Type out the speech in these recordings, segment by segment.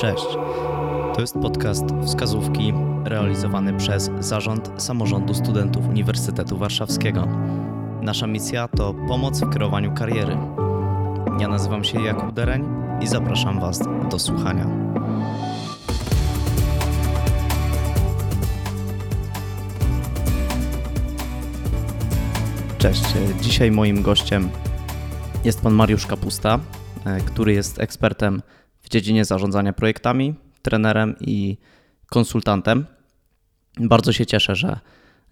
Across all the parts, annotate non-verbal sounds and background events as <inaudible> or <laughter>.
Cześć. To jest podcast Wskazówki realizowany przez Zarząd Samorządu Studentów Uniwersytetu Warszawskiego. Nasza misja to pomoc w kreowaniu kariery. Ja nazywam się Jakub Dereń i zapraszam Was do słuchania. Cześć. Dzisiaj moim gościem jest pan Mariusz Kapusta, e, który jest ekspertem w dziedzinie zarządzania projektami, trenerem i konsultantem. Bardzo się cieszę, że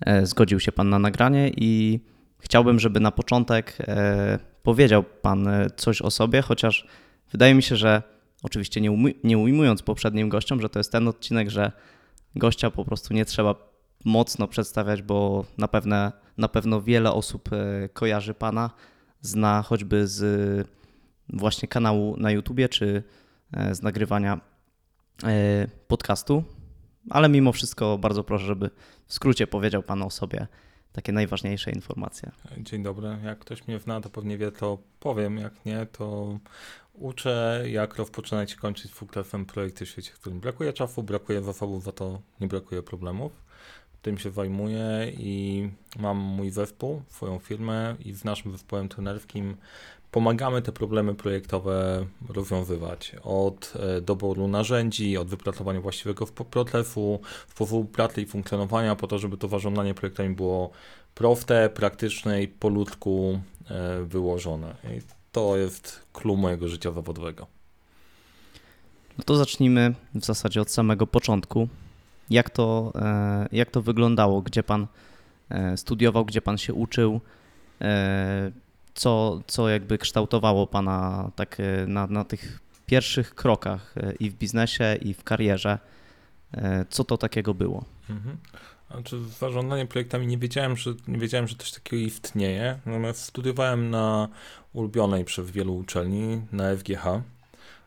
e, zgodził się Pan na nagranie i chciałbym, żeby na początek e, powiedział Pan coś o sobie, chociaż wydaje mi się, że oczywiście nie, umy, nie ujmując poprzednim gościom, że to jest ten odcinek, że gościa po prostu nie trzeba mocno przedstawiać, bo na, pewne, na pewno wiele osób kojarzy Pana, zna choćby z właśnie kanału na YouTubie czy E, z nagrywania e, podcastu, ale mimo wszystko bardzo proszę, żeby w skrócie powiedział Pan o sobie takie najważniejsze informacje. Dzień dobry. Jak ktoś mnie zna, to pewnie wie, to powiem. Jak nie, to uczę, jak rozpoczynać i kończyć full projekty w świecie, w którym brakuje czasu, brakuje zasobów, za to nie brakuje problemów. Tym się zajmuję i mam mój zespół, swoją firmę i z naszym zespołem trenerskim pomagamy te problemy projektowe rozwiązywać. Od e, doboru narzędzi, od wypracowania właściwego procesu, wpływu pracy i funkcjonowania po to, żeby to zarządzanie projektami było proste, praktyczne i po ludzku e, wyłożone. I to jest clue mojego życia zawodowego. No to zacznijmy w zasadzie od samego początku. Jak to, e, jak to wyglądało? Gdzie pan studiował, gdzie pan się uczył? Co, co jakby kształtowało Pana tak e, na, na tych pierwszych krokach e, i w biznesie, i w karierze? E, co to takiego było? Mhm. Znaczy, zarządzanie projektami nie wiedziałem, że nie wiedziałem, że coś takiego istnieje. Natomiast studiowałem na ulubionej przez wielu uczelni, na FGH.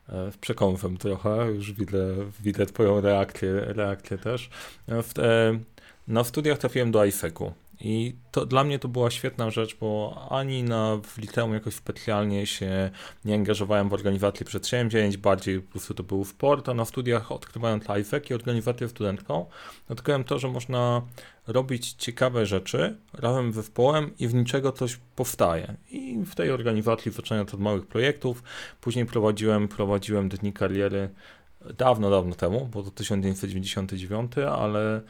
W przekonwem trochę, już widzę, widzę twoją reakcję, reakcję też. Na studiach trafiłem do IFEC-u. I to dla mnie to była świetna rzecz, bo ani na w liceum jakoś specjalnie się nie angażowałem w organizację przedsięwzięć, bardziej po prostu to był sport, a na studiach odkrywając IFEC i organizację studentką, odkryłem to, że można robić ciekawe rzeczy razem z zespołem i w niczego coś powstaje. I w tej organizacji zaczynając od małych projektów, później prowadziłem, prowadziłem dni kariery dawno, dawno temu, bo to 1999, ale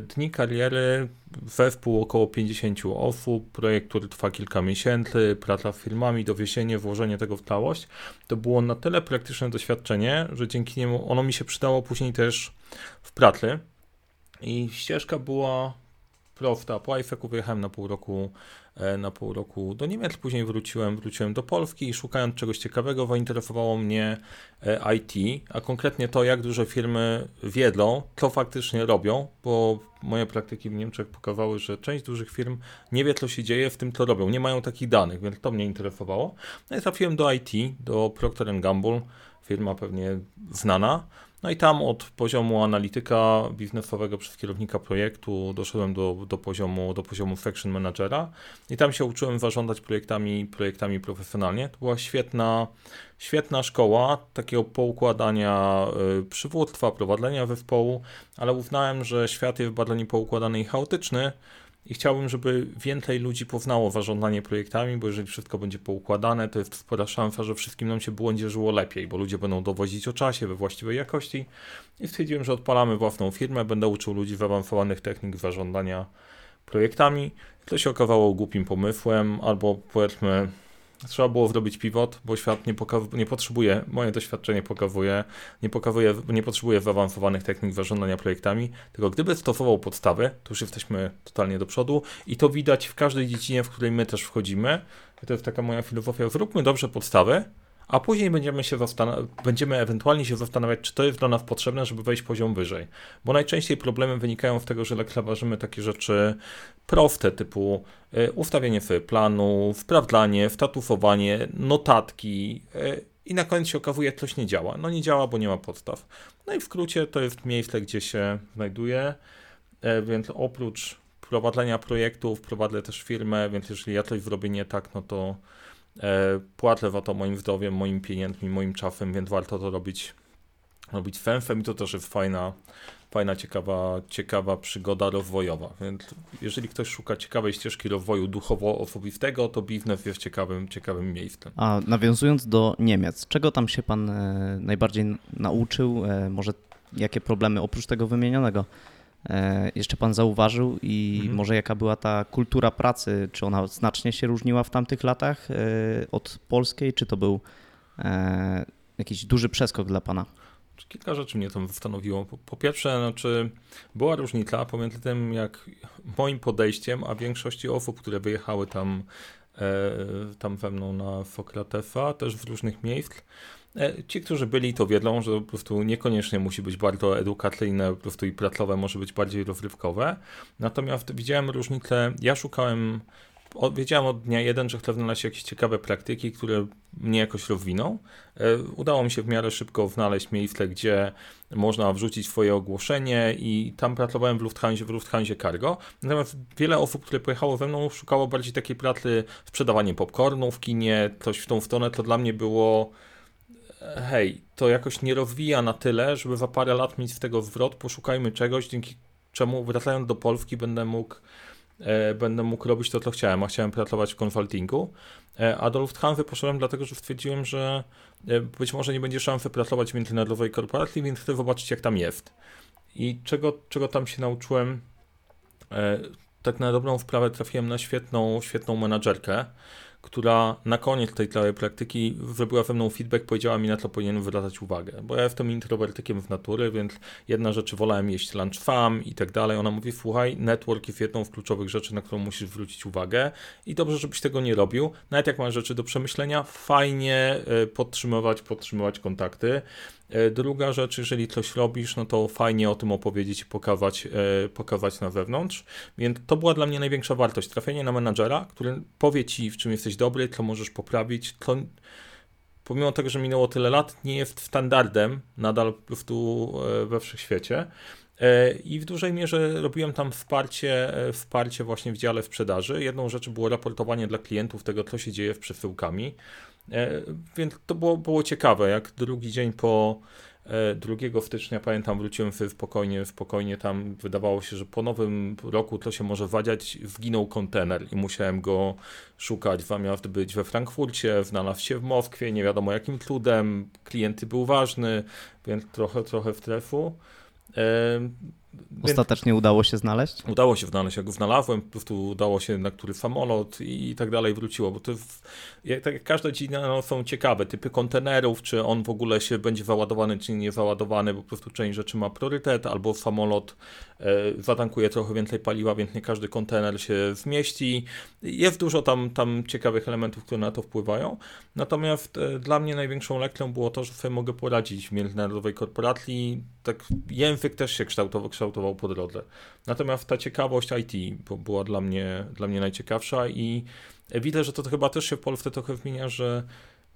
dni kariery, zespół około 50 osób, projekt, który trwa kilka miesięcy, praca z firmami, dowiezienie, włożenie tego w całość. To było na tyle praktyczne doświadczenie, że dzięki niemu ono mi się przydało później też w pracy. I ścieżka była prosta. Po IFEC-u wyjechałem na pół roku E, na pół roku do Niemiec, później wróciłem, wróciłem do Polski i szukając czegoś ciekawego zainteresowało mnie e, IT, a konkretnie to, jak duże firmy wiedzą, co faktycznie robią, bo moje praktyki w Niemczech pokazały, że część dużych firm nie wie, co się dzieje w tym, co robią. Nie mają takich danych, więc to mnie interesowało. No i trafiłem do IT, do Procter Gamble, firma pewnie znana. No i tam od poziomu analityka biznesowego przez kierownika projektu doszedłem do, do, poziomu, do poziomu section managera i tam się uczyłem zarządzać projektami, projektami profesjonalnie. To była świetna, świetna szkoła takiego poukładania y, przywództwa, prowadzenia zespołu, ale uznałem, że świat jest bardzo niepoukładany i chaotyczny, i chciałbym, żeby więcej ludzi poznało zarządzanie projektami, bo jeżeli wszystko będzie poukładane, to jest spora szansa, że wszystkim nam się będzie żyło lepiej, bo ludzie będą dowozić o czasie, we właściwej jakości. I stwierdziłem, że odpalamy własną firmę, będę uczył ludzi zaawansowanych technik zarządzania projektami. To się okazało głupim pomysłem, albo powiedzmy Trzeba było zrobić pivot, bo świat nie, nie potrzebuje, moje doświadczenie pokazuje, nie, pokazuje, nie potrzebuje zaawansowanych technik zarządzania projektami, tylko gdyby stosował podstawy, to już jesteśmy totalnie do przodu i to widać w każdej dziedzinie, w której my też wchodzimy. To jest taka moja filozofia, zróbmy dobrze podstawy, a później będziemy się będziemy ewentualnie się zastanawiać, czy to jest dla nas potrzebne, żeby wejść poziom wyżej. Bo najczęściej problemy wynikają z tego, że lekceważymy takie rzeczy proste, typu y, ustawienie sobie planu, sprawdzanie, statusowanie, notatki y, i na koniec się okazuje, coś nie działa. No nie działa, bo nie ma podstaw. No i w skrócie to jest miejsce, gdzie się znajduje, więc oprócz prowadzenia projektów, prowadzę też firmę, więc jeżeli ja coś zrobię nie tak, no to płacę za to moim zdrowiem, moim pieniędzmi, moim czasem, więc warto to robić robić fęfem i to też jest fajna, fajna ciekawa, ciekawa przygoda rozwojowa. Więc jeżeli ktoś szuka ciekawej ścieżki rozwoju duchowo-osobistego, to Biznes jest ciekawym, ciekawym miejscem. A nawiązując do Niemiec, czego tam się pan e, najbardziej nauczył? E, może jakie problemy oprócz tego wymienionego e, jeszcze pan zauważył i Mhm. może jaka była ta kultura pracy? Czy ona znacznie się różniła w tamtych latach od polskiej? Czy to był jakiś duży przeskok dla pana? Kilka rzeczy mnie tam zastanowiło. Po, pierwsze, znaczy, była różnica pomiędzy tym, jak moim podejściem, a większości osób, które wyjechały tam, e, tam ze mną na Sokratefa, też w różnych miejsc. E, ci, którzy byli, to wiedzą, że po prostu niekoniecznie musi być bardzo edukacyjne, po prostu i pracowe może być bardziej rozrywkowe. Natomiast widziałem różnicę, ja szukałem wiedziałem od dnia jeden, że chcę znaleźć jakieś ciekawe praktyki, które mnie jakoś rozwiną. E, udało mi się w miarę szybko znaleźć miejsce, gdzie można wrzucić swoje ogłoszenie i tam pracowałem w Lufthansa, w Lufthansa Cargo. Natomiast wiele osób, które pojechało ze mną, szukało bardziej takiej pracy sprzedawanie popcornu w kinie, coś w tą stronę, to dla mnie było hej, to jakoś nie rozwija na tyle, żeby za parę lat mieć z tego zwrot, poszukajmy czegoś, dzięki czemu wracając do Polski będę mógł E, będę mógł robić to, co chciałem, a chciałem pracować w konsultingu. E, a do Lufthansa poszedłem dlatego, że stwierdziłem, że e, być może nie będzie szansy pracować w międzynarodowej korporacji, więc chcę zobaczyć, jak tam jest. I czego, czego tam się nauczyłem? Tak na dobrą wprawę trafiłem na świetną, świetną menadżerkę, która na koniec tej całej praktyki zrobiła ze mną feedback, powiedziała mi na co powinienem zwracać uwagę, bo ja jestem introwertykiem w natury, więc jedna rzecz wolałem jeść lunch fam i tak dalej. Ona mówi, słuchaj, network jest jedną z kluczowych rzeczy, na którą musisz zwrócić uwagę i dobrze, żebyś tego nie robił. Nawet jak masz rzeczy do przemyślenia, fajnie e, podtrzymywać, podtrzymywać kontakty. E, druga rzecz, jeżeli coś robisz, no to fajnie o tym opowiedzieć i pokazać, e, pokazać na wewnątrz. Więc to była dla mnie największa wartość. Trafienie na menadżera, który powie ci, w czym jesteś dobry, co możesz poprawić, co pomimo tego, że minęło tyle lat, nie jest standardem nadal po prostu e, we wszechświecie. I w dużej mierze robiłem tam wsparcie, wsparcie właśnie w dziale sprzedaży. Jedną rzeczą było raportowanie dla klientów tego, co się dzieje z przesyłkami. E, więc to było, było ciekawe, jak drugi dzień po 2 e, stycznia, pamiętam, wróciłem spokojnie, spokojnie tam wydawało się, że po nowym roku to się może wadziać, zginął kontener i musiałem go szukać, zamiast być we Frankfurcie, znalazł się w Moskwie, nie wiadomo jakim cudem, klienty był ważny, więc trochę, trochę w trefu. Ostatecznie udało się znaleźć? Udało się znaleźć, jak go znalazłem, po prostu udało się na który samolot i, tak dalej wróciło, bo to jak, tak jak dziedzina no, są ciekawe, typy kontenerów, czy on w ogóle się będzie załadowany, czy nie załadowany, bo po prostu część rzeczy ma priorytet, albo samolot e, zatankuje trochę więcej paliwa, więc nie każdy kontener się zmieści. Jest dużo tam, tam ciekawych elementów, które na to wpływają. Natomiast e, dla mnie największą lekcją było to, że sobie mogę poradzić w międzynarodowej korporacji. Tak język też się kształtował, kształtował po drodze. Natomiast ta ciekawość IT była dla mnie, dla mnie najciekawsza i widzę, że to chyba też się w Polsce trochę zmienia, że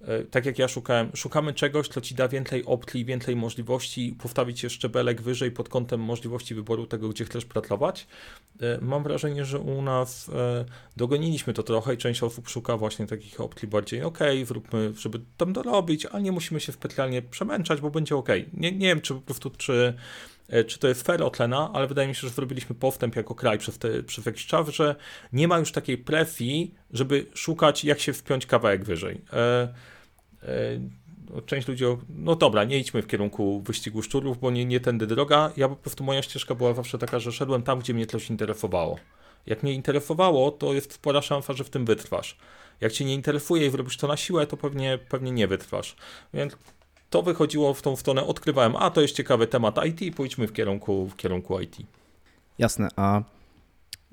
e, tak jak ja szukałem, szukamy czegoś, co ci da więcej opcji, więcej możliwości, postawić jeszcze belek wyżej pod kątem możliwości wyboru tego, gdzie chcesz pracować. E, mam wrażenie, że u nas e, dogoniliśmy to trochę i część osób szuka właśnie takich opcji bardziej, ok, zróbmy, żeby tam dorobić, ale nie musimy się specjalnie przemęczać, bo będzie ok. Nie, nie wiem, czy po prostu, czy czy to jest fair ocena, ale wydaje mi się, że zrobiliśmy postęp jako kraj przez, te, przez jakiś czas, że nie ma już takiej presji, żeby szukać, jak się wpiąć kawałek wyżej. E, e, no, część ludzi, no dobra, nie idźmy w kierunku wyścigu szczurów, bo nie, nie tędy droga. Ja po prostu moja ścieżka była zawsze taka, że szedłem tam, gdzie mnie coś interesowało. Jak mnie interesowało, to jest spora szansa, że w tym wytrwasz. Jak cię nie interesuje i zrobisz to na siłę, to pewnie, pewnie nie wytrwasz. Więc to wychodziło w tą stronę, odkrywałem, a to jest ciekawy temat IT, pójdźmy w kierunku, w kierunku IT. Jasne, a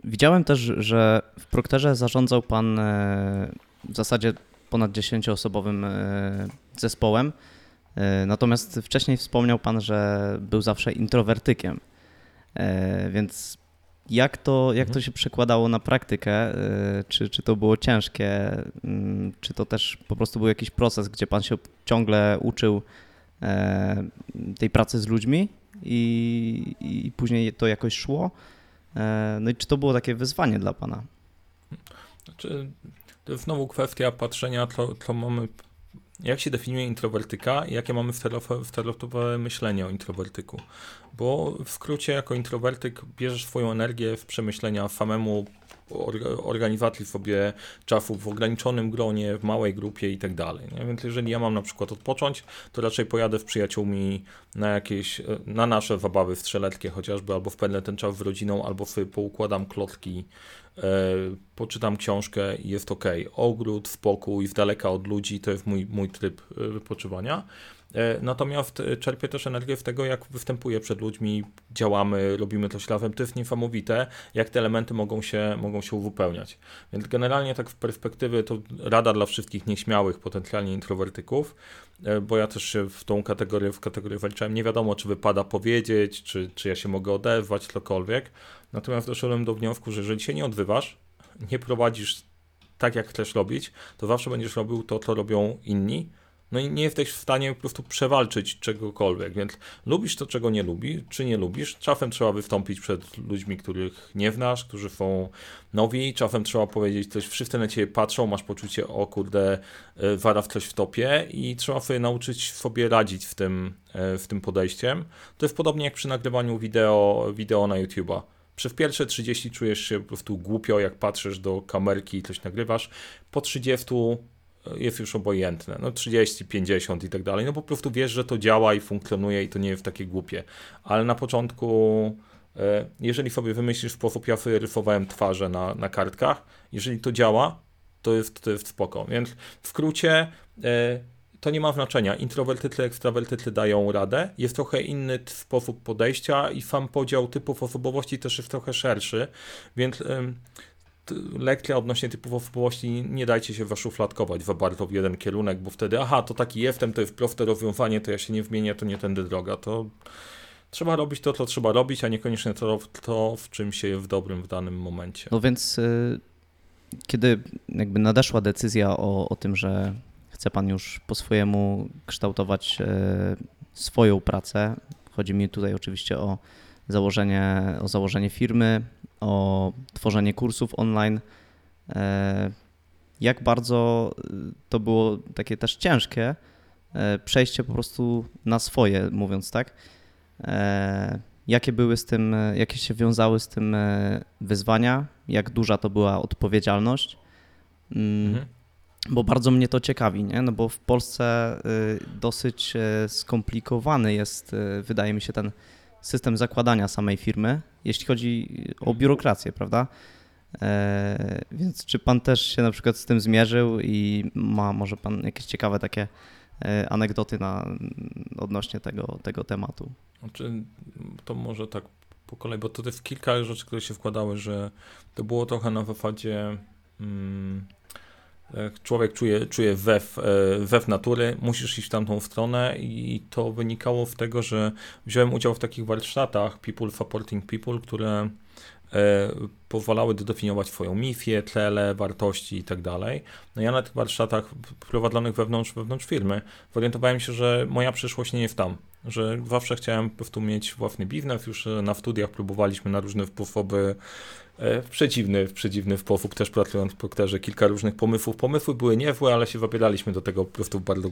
widziałem też, że w Prokterze zarządzał Pan e, w zasadzie ponad 10-osobowym e, zespołem, e, natomiast wcześniej wspomniał Pan, że był zawsze introwertykiem, więc jak to, jak to mhm. się przekładało na praktykę? Czy, czy to było ciężkie? Mm, czy to też po prostu był jakiś proces, gdzie pan się ciągle uczył e, tej pracy z ludźmi i, i później to jakoś szło? E, no i czy to było takie wyzwanie dla pana? Znaczy, to jest znowu kwestia patrzenia, co, co mamy jak się definiuje introwertyka i jakie mamy stereotypowe myślenie o introwertyku. Bo w skrócie, jako introwertyk bierzesz swoją energię w przemyślenia samemu, organizacji sobie czasu w ograniczonym gronie, w małej grupie i tak dalej. Więc jeżeli ja mam na przykład odpocząć, to raczej pojadę z przyjaciółmi na jakieś, na nasze zabawy strzeleckie chociażby, albo wpędzę ten czas z rodziną, albo sobie poukładam klotki, poczytam książkę i jest ok. Ogród, spokój, z daleka od ludzi, to jest mój, mój tryb e, wypoczywania. E, natomiast e, czerpię też energię z tego, jak występuję przed ludźmi, działamy, robimy to ślawem. To jest niesamowite, jak te elementy mogą się, mogą się uzupełniać. Więc generalnie tak w perspektywy to rada dla wszystkich nieśmiałych, potencjalnie introwertyków, e, bo ja też się w tą kategorię, w kategorię waliczałem. Nie wiadomo, czy wypada powiedzieć, czy, czy ja się mogę odezwać, cokolwiek. Natomiast doszedłem do wniosku, że jeżeli się nie odzywasz, nie prowadzisz tak, jak chcesz robić, to zawsze będziesz robił to, co robią inni, no i nie jesteś w stanie po prostu przewalczyć czegokolwiek, więc lubisz to, czego nie lubisz, czy nie lubisz. Czasem trzeba wystąpić przed ludźmi, których nie znasz, którzy są nowi, czasem trzeba powiedzieć coś, wszyscy na ciebie patrzą, masz poczucie, o kurde, e, zaraz coś w topie i trzeba sobie nauczyć sobie radzić w tym, e, w tym podejściem. To jest podobnie jak przy nagrywaniu wideo, wideo na YouTube'a. Przez pierwsze 30 czujesz się po prostu głupio, jak patrzysz do kamerki i coś nagrywasz. Po 30 jest już obojętne. No 30, 50 i tak dalej. No po prostu wiesz, że to działa i funkcjonuje i to nie jest takie głupie. Ale na początku, e, jeżeli sobie wymyślisz sposób, ja rysowałem twarze na, na kartkach, jeżeli to działa, to jest, to jest spoko. Więc w skrócie e, to nie ma znaczenia. Introwertycy, ekstrawertycy dają radę. Jest trochę inny sposób podejścia i sam podział typów osobowości też jest trochę szerszy, więc lekcja odnośnie typów osobowości nie dajcie się zaszufladkować za bardzo w jeden kierunek, bo wtedy aha, to taki jestem, to jest proste rozwiązanie, to ja się nie wymienię, to nie tędy droga, to trzeba robić to, co trzeba robić, a niekoniecznie to, to w czym się jest w dobrym w danym momencie. No więc y, kiedy jakby nadeszła decyzja o, o tym, że chce Pan już po swojemu kształtować y, swoją pracę, chodzi mi tutaj oczywiście o założenie, o założenie firmy, o tworzenie kursów online. E, jak bardzo e, to było takie też ciężkie e, przejście po prostu na swoje, mówiąc tak. Jakie były z tym, jakie się wiązały z tym wyzwania, jak duża to była odpowiedzialność? Mm, mhm. Bo bardzo mnie to ciekawi, nie? No bo w Polsce dosyć skomplikowany jest, wydaje mi się, ten system zakładania samej firmy, jeśli chodzi o biurokrację, prawda? E, więc czy pan też się na przykład z tym zmierzył i ma może pan jakieś ciekawe takie e, anegdoty na, odnośnie tego, tego tematu? Znaczy, to może tak po kolei, bo to jest kilka rzeczy, które się wkładały, że to było trochę na zasadzie mm, człowiek czuje, czuje wew, e, wew natury, musisz iść w tamtą stronę i to wynikało z tego, że wziąłem udział w takich warsztatach People Supporting People, które e, pozwalały dodefiniować swoją misję, cele, wartości i tak. No ja na tych warsztatach prowadzonych wewnątrz, wewnątrz firmy zorientowałem się, że moja przyszłość nie jest tam, że zawsze chciałem po prostu mieć własny biznes, już na studiach próbowaliśmy na różne sposoby E, w przeciwny, w przeciwny sposób, też pracując w Procterze, kilka różnych pomysłów. Pomysły były niezłe, ale się wybieraliśmy do tego po prostu w bardzo,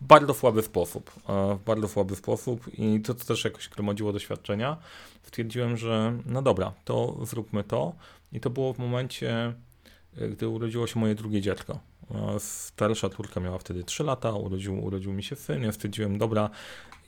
bardzo słaby sposób. Bardzo słaby sposób i to, to też jakoś gromadziło doświadczenia. Stwierdziłem, że no dobra, to zróbmy to. I to było w momencie, e, gdy urodziło się moje drugie dziecko. Starsza córka miała wtedy 3 lata, urodził, urodził mi się syn. Ja stwierdziłem, dobra,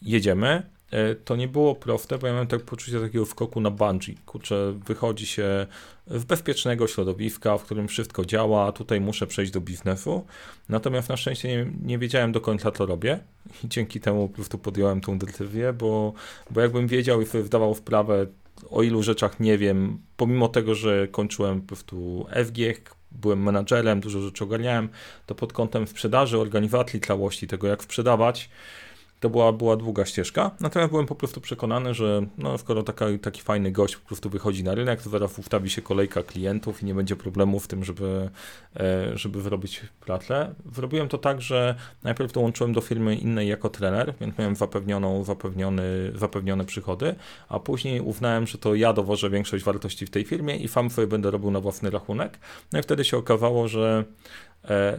jedziemy. E, to nie było proste, bo ja miałem tak poczucie takiego skoku na bungee. Kurczę, wychodzi się z bezpiecznego środowiska, w którym wszystko działa, tutaj muszę przejść do biznesu. Natomiast na szczęście nie, nie wiedziałem do końca, co robię i dzięki temu po prostu podjąłem tą decyzję, bo, bo jakbym wiedział i sobie wdawał wprawę, o ilu rzeczach nie wiem, pomimo tego, że kończyłem po prostu FG, byłem menadżerem, dużo rzeczy ogarniałem, to pod kątem sprzedaży, organizacji całości, tego jak sprzedawać, to była, była długa ścieżka, natomiast byłem po prostu przekonany, że no, skoro taka, taki fajny gość po prostu wychodzi na rynek, to zaraz ustawi się kolejka klientów i nie będzie problemu w tym, żeby, e, żeby wyrobić pracę. Zrobiłem to tak, że najpierw dołączyłem do firmy innej jako trener, więc miałem zapewnioną, zapewniony, zapewnione przychody, a później uznałem, że to ja dowożę większość wartości w tej firmie i sam sobie będę robił na własny rachunek. No i wtedy się okazało, że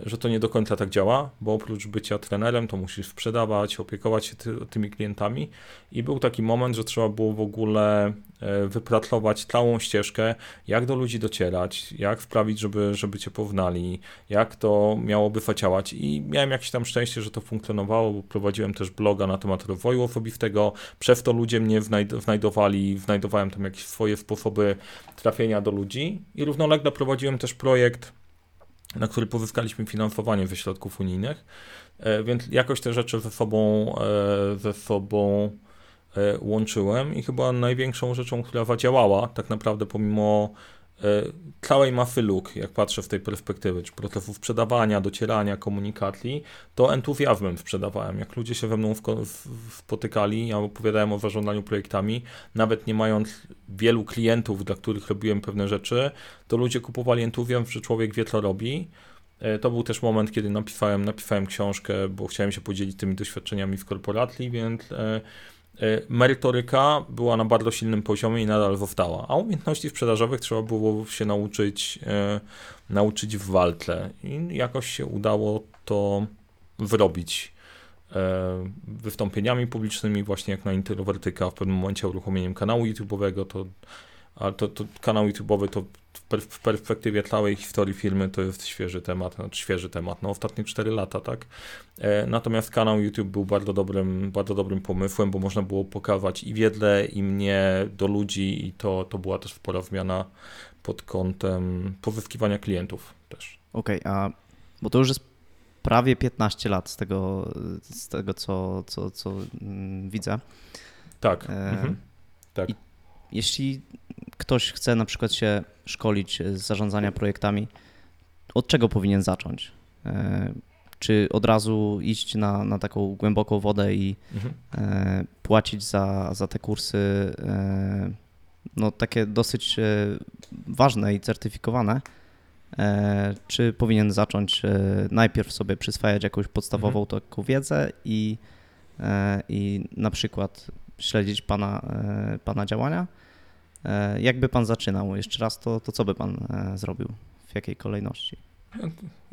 że to nie do końca tak działa, bo oprócz bycia trenerem, to musisz sprzedawać, opiekować się ty, tymi klientami. I był taki moment, że trzeba było w ogóle e, wypracować całą ścieżkę, jak do ludzi docierać, jak sprawić, żeby, żeby cię poznali, jak to miałoby faciałać. I miałem jakieś tam szczęście, że to funkcjonowało, bo prowadziłem też bloga na temat rozwoju osobistego. Przez to ludzie mnie znajdowali, znajdowałem tam jakieś swoje sposoby trafienia do ludzi. I równolegle prowadziłem też projekt na który pozyskaliśmy finansowanie ze środków unijnych, e, więc jakoś te rzeczy ze sobą, e, ze sobą e, łączyłem i chyba największą rzeczą, która zadziałała tak naprawdę pomimo całej masy luk, jak patrzę w tej perspektywy, czy procesów sprzedawania, docierania, komunikacji, to entuzjazmem sprzedawałem. Jak ludzie się we mną spotykali, ja opowiadałem o zarządzaniu projektami, nawet nie mając wielu klientów, dla których robiłem pewne rzeczy, to ludzie kupowali entuzjazm, że człowiek wie, co robi. E, to był też moment, kiedy napisałem, napisałem książkę, bo chciałem się podzielić tymi doświadczeniami w korporacji, więc e, E, merytoryka była na bardzo silnym poziomie i nadal została, a umiejętności sprzedażowych trzeba było się nauczyć, e, nauczyć w walce. I jakoś się udało to wyrobić e, wystąpieniami publicznymi, właśnie jak na introwertyka, w pewnym momencie uruchomieniem kanału YouTube'owego, to, to, to kanał YouTube'owy to w perspektywie całej historii firmy to jest świeży temat, znaczy świeży temat, no ostatnie 4 lata, tak? E, natomiast kanał YouTube był bardzo dobrym, bardzo dobrym pomysłem, bo można było pokazać i wiedzę, i mnie do ludzi i to, to była też spora zmiana pod kątem pozyskiwania klientów też. Okej, okay, a bo to już jest prawie 15 lat z tego, z tego co, co, co mm, widzę. Tak. E, mhm. tak. I jeśli ktoś chce na przykład się szkolić z zarządzania projektami, od czego powinien zacząć? E, czy od razu iść na, na taką głęboką wodę i mhm. E, płacić za, za te kursy, e, no takie dosyć ważne i certyfikowane? Czy powinien zacząć najpierw sobie przyswajać jakąś podstawową mhm. taką wiedzę i, i na przykład śledzić pana, pana działania? E, jakby pan zaczynał jeszcze raz, to, to co by pan e, zrobił? W jakiej kolejności?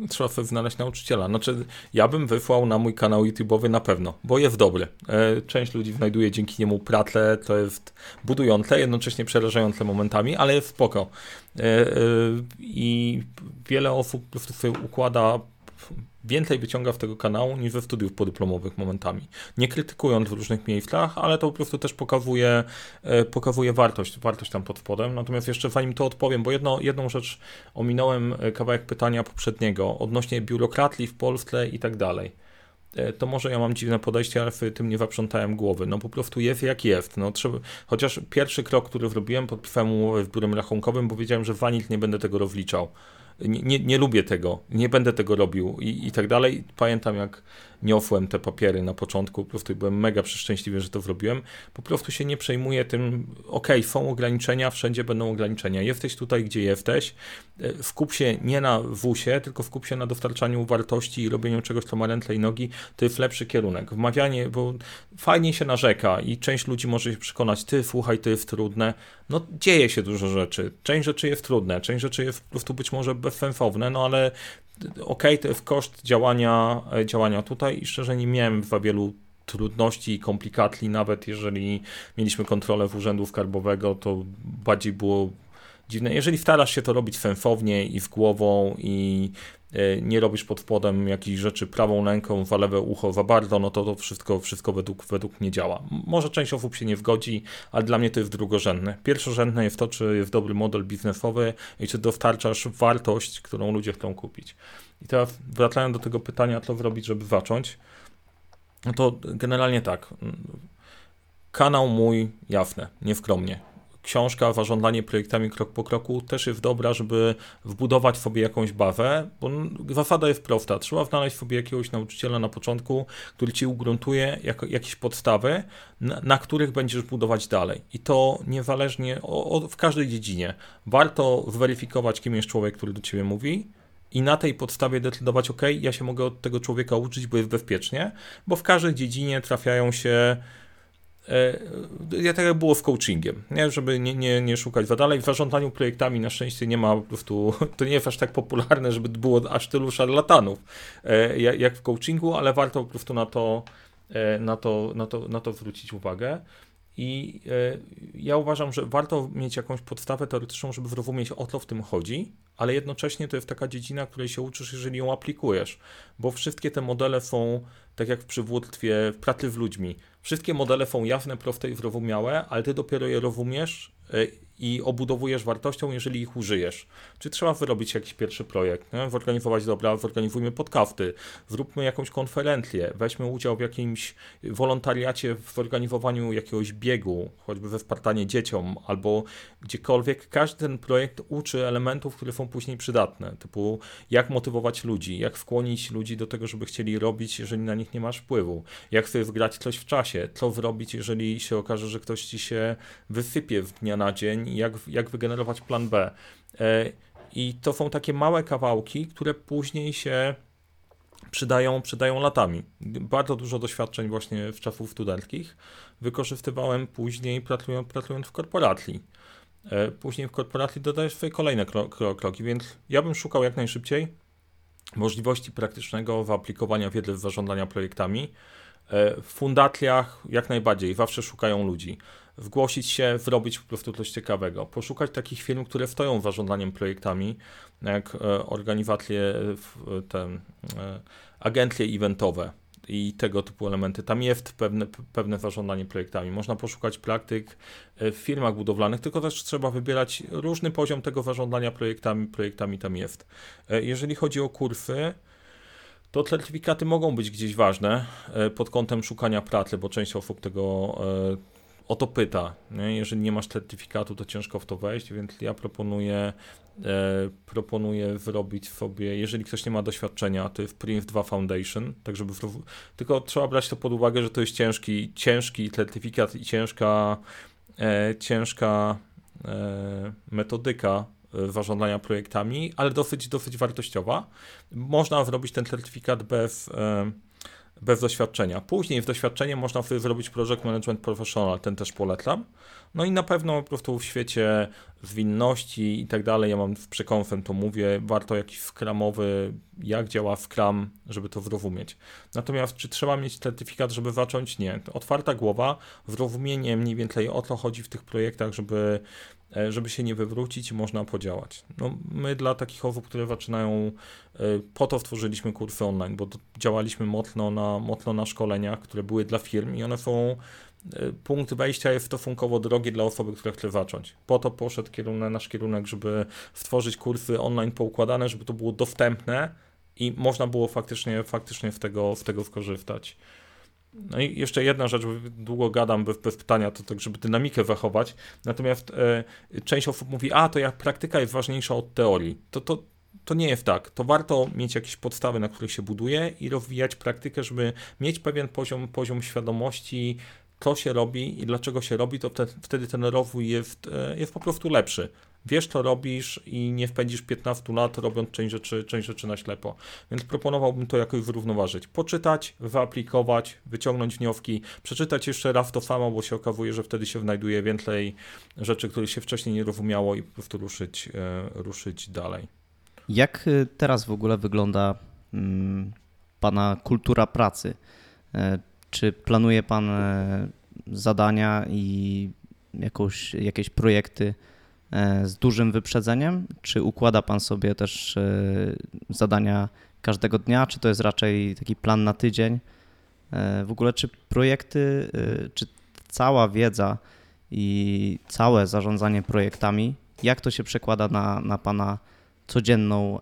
Trzeba sobie znaleźć nauczyciela. Znaczy, ja bym wysłał na mój kanał YouTube'owy na pewno, bo jest dobry. E, część ludzi znajduje dzięki niemu pracę, to jest budujące, jednocześnie przerażające momentami, ale jest spoko. I wiele osób po prostu sobie układa więcej wyciąga w tego kanału niż ze studiów podyplomowych momentami. Nie krytykując w różnych miejscach, ale to po prostu też pokazuje, e, pokazuje wartość, wartość tam pod spodem. Natomiast jeszcze zanim to odpowiem, bo jedno, jedną rzecz ominąłem e, kawałek pytania poprzedniego odnośnie biurokratii w Polsce i tak dalej e, to może ja mam dziwne podejście, ale tym nie zaprzątałem głowy. No po prostu jest jak jest. No, trzeba, chociaż pierwszy krok, który zrobiłem, podpisałem umowę w biurem rachunkowym, bo wiedziałem, że Vanit nie będę tego rozliczał nie, nie, lubię tego, nie będę tego robił i, i tak dalej. Pamiętam jak niosłem te papiery na początku, po prostu byłem mega przeszczęśliwy, że to zrobiłem. Po prostu się nie przejmuję tym, ok, są ograniczenia, wszędzie będą ograniczenia. Jesteś tutaj, gdzie jesteś. E, skup się nie na wusie, tylko skup się na dostarczaniu wartości i robieniu czegoś, co ma ręce i nogi. To jest lepszy kierunek. Wmawianie, bo fajnie się narzeka i część ludzi może się przekonać, ty słuchaj, to jest trudne. No dzieje się dużo rzeczy. Część rzeczy jest trudne, część rzeczy jest po prostu być może bezsensowne, no ale ok, to jest koszt działania, e, działania tutaj i szczerze nie miałem za wielu trudności i komplikacji, nawet jeżeli mieliśmy kontrolę w Urzędu Skarbowego, to bardziej było dziwne. Jeżeli starasz się to robić sensownie i z głową i e, nie robisz pod spodem jakichś rzeczy prawą ręką, w lewe ucho za bardzo, no to to wszystko, wszystko według, według mnie działa. Może część osób się nie zgodzi, ale dla mnie to jest drugorzędne. Pierwszorzędne jest to, czy jest dobry model biznesowy i czy dostarczasz wartość, którą ludzie chcą kupić. I teraz wracając do tego pytania, co zrobić, żeby zacząć, no to generalnie tak. Kanał mój jasne, nieskromnie książka Zarządzanie projektami krok po kroku też jest dobra, żeby wbudować sobie jakąś bawę, bo zasada jest prosta. Trzeba znaleźć sobie jakiegoś nauczyciela na początku, który ci ugruntuje jako, jakieś podstawy, na, na, których będziesz budować dalej. I to niezależnie o, o, w każdej dziedzinie. Warto zweryfikować, kim jest człowiek, który do ciebie mówi, i na tej podstawie decydować, ok, ja się mogę od tego człowieka uczyć, bo jest bezpiecznie, bo w każdej dziedzinie trafiają się ja tak jak było z coachingiem, nie? żeby nie, nie, nie szukać za dalej. W zarządzaniu projektami na szczęście nie ma po prostu, <laughs> to nie jest aż tak popularne, żeby było aż tylu szarlatanów jak w coachingu, ale warto po prostu na to, na to, na to, na to zwrócić uwagę. I e, ja uważam, że warto mieć jakąś podstawę teoretyczną, żeby zrozumieć o co w tym chodzi, ale jednocześnie to jest taka dziedzina, której się uczysz, jeżeli ją aplikujesz, bo wszystkie te modele są, tak jak w przywództwie, pracy z ludźmi, wszystkie modele są jasne, proste i zrozumiałe, ale ty dopiero je rozumiesz e, i obudowujesz wartością, jeżeli ich użyjesz. Czy trzeba wyrobić jakiś pierwszy projekt, nie? zorganizować, dobra, zorganizujmy podcasty, zróbmy jakąś konferencję, weźmy udział w jakimś wolontariacie w organizowaniu jakiegoś biegu, choćby we Spartanie dzieciom, albo gdziekolwiek. Każdy ten projekt uczy elementów, które są później przydatne, typu jak motywować ludzi, jak skłonić ludzi do tego, żeby chcieli robić, jeżeli na nich nie masz wpływu, jak sobie zgrać coś w czasie, co zrobić, jeżeli się okaże, że ktoś ci się wysypie w dnia na dzień jak, jak wygenerować plan B. E, I to są takie małe kawałki, które później się przydają, przydają latami. Bardzo dużo doświadczeń właśnie w czasów studenckich wykorzystywałem później pracując, pracując w korporacji. E, później w korporacji dodajesz swoje kolejne kroki, więc ja bym szukał jak najszybciej możliwości praktycznego wyaplikowania wiedzy w zarządzania projektami. E, w fundacjach jak najbardziej, zawsze szukają ludzi wgłosić się, zrobić po prostu coś ciekawego. Poszukać takich firm, które stoją zarządzaniem projektami, jak e, organizacje, e, te e, agencje eventowe i tego typu elementy. Tam jest pewne, pewne zarządzanie projektami. Można poszukać praktyk w firmach budowlanych, tylko też trzeba wybierać różny poziom tego zarządzania projektami, projektami tam jest. Jeżeli chodzi o kursy, to certyfikaty mogą być gdzieś ważne pod kątem szukania pracy, bo część osób tego o to pyta. Nie? Jeżeli nie masz certyfikatu, to ciężko w to wejść, więc ja proponuję, e, proponuję zrobić sobie, jeżeli ktoś nie ma doświadczenia, to jest Prince 2 Foundation, tak żeby, tylko trzeba brać to pod uwagę, że to jest ciężki, ciężki certyfikat i ciężka, e, ciężka e, metodyka e, zarządzania projektami, ale dosyć, dosyć wartościowa. Można zrobić ten certyfikat bez e, bez doświadczenia. Później w doświadczenie można sobie zrobić Project Management Professional, ten też polecam. No i na pewno po prostu w świecie zwinności i tak dalej, ja mam w przekonfem to mówię, warto jakiś skramowy, jak działa Scrum, żeby to zrozumieć. Natomiast czy trzeba mieć certyfikat, żeby zacząć? Nie. Otwarta głowa, zrozumienie mniej więcej o co chodzi w tych projektach, żeby żeby się nie wywrócić, można podziałać. No, my dla takich osób, które zaczynają, e, po to stworzyliśmy kursy online, bo działaliśmy mocno na, mocno na szkoleniach, które były dla firm i one są, e, punkt wejścia jest stosunkowo drogi dla osoby, która chce zacząć. Po to poszedł kierunek, nasz kierunek, żeby stworzyć kursy online poukładane, żeby to było dostępne i można było faktycznie, faktycznie w tego, w tego skorzystać. No i jeszcze jedna rzecz, długo gadam bez, pytania, to tak, żeby dynamikę zachować. Natomiast e, część osób mówi, a to jak praktyka jest ważniejsza od teorii. To, to, to nie jest tak. To warto mieć jakieś podstawy, na których się buduje i rozwijać praktykę, żeby mieć pewien poziom, poziom świadomości, co się robi i dlaczego się robi, to wtedy, wtedy ten rozwój jest, e, jest po prostu lepszy wiesz co robisz i nie wpędzisz 15 lat robiąc część rzeczy, część rzeczy na ślepo. Więc proponowałbym to jakoś zrównoważyć. Poczytać, wyaplikować, wyciągnąć wnioski, przeczytać jeszcze raz to samo, bo się okazuje, że wtedy się znajduje więcej rzeczy, których się wcześniej nie rozumiało i po prostu ruszyć, e, ruszyć dalej. Jak e, teraz w ogóle wygląda mm, Pana kultura pracy? E, czy planuje Pan zadania i jakąś, jakieś projekty z dużym wyprzedzeniem? Czy układa Pan sobie też e, zadania każdego dnia, czy to jest raczej taki plan na tydzień? E, w ogóle, czy projekty, czy cała wiedza i całe zarządzanie projektami, jak to się przekłada na, na Pana codzienną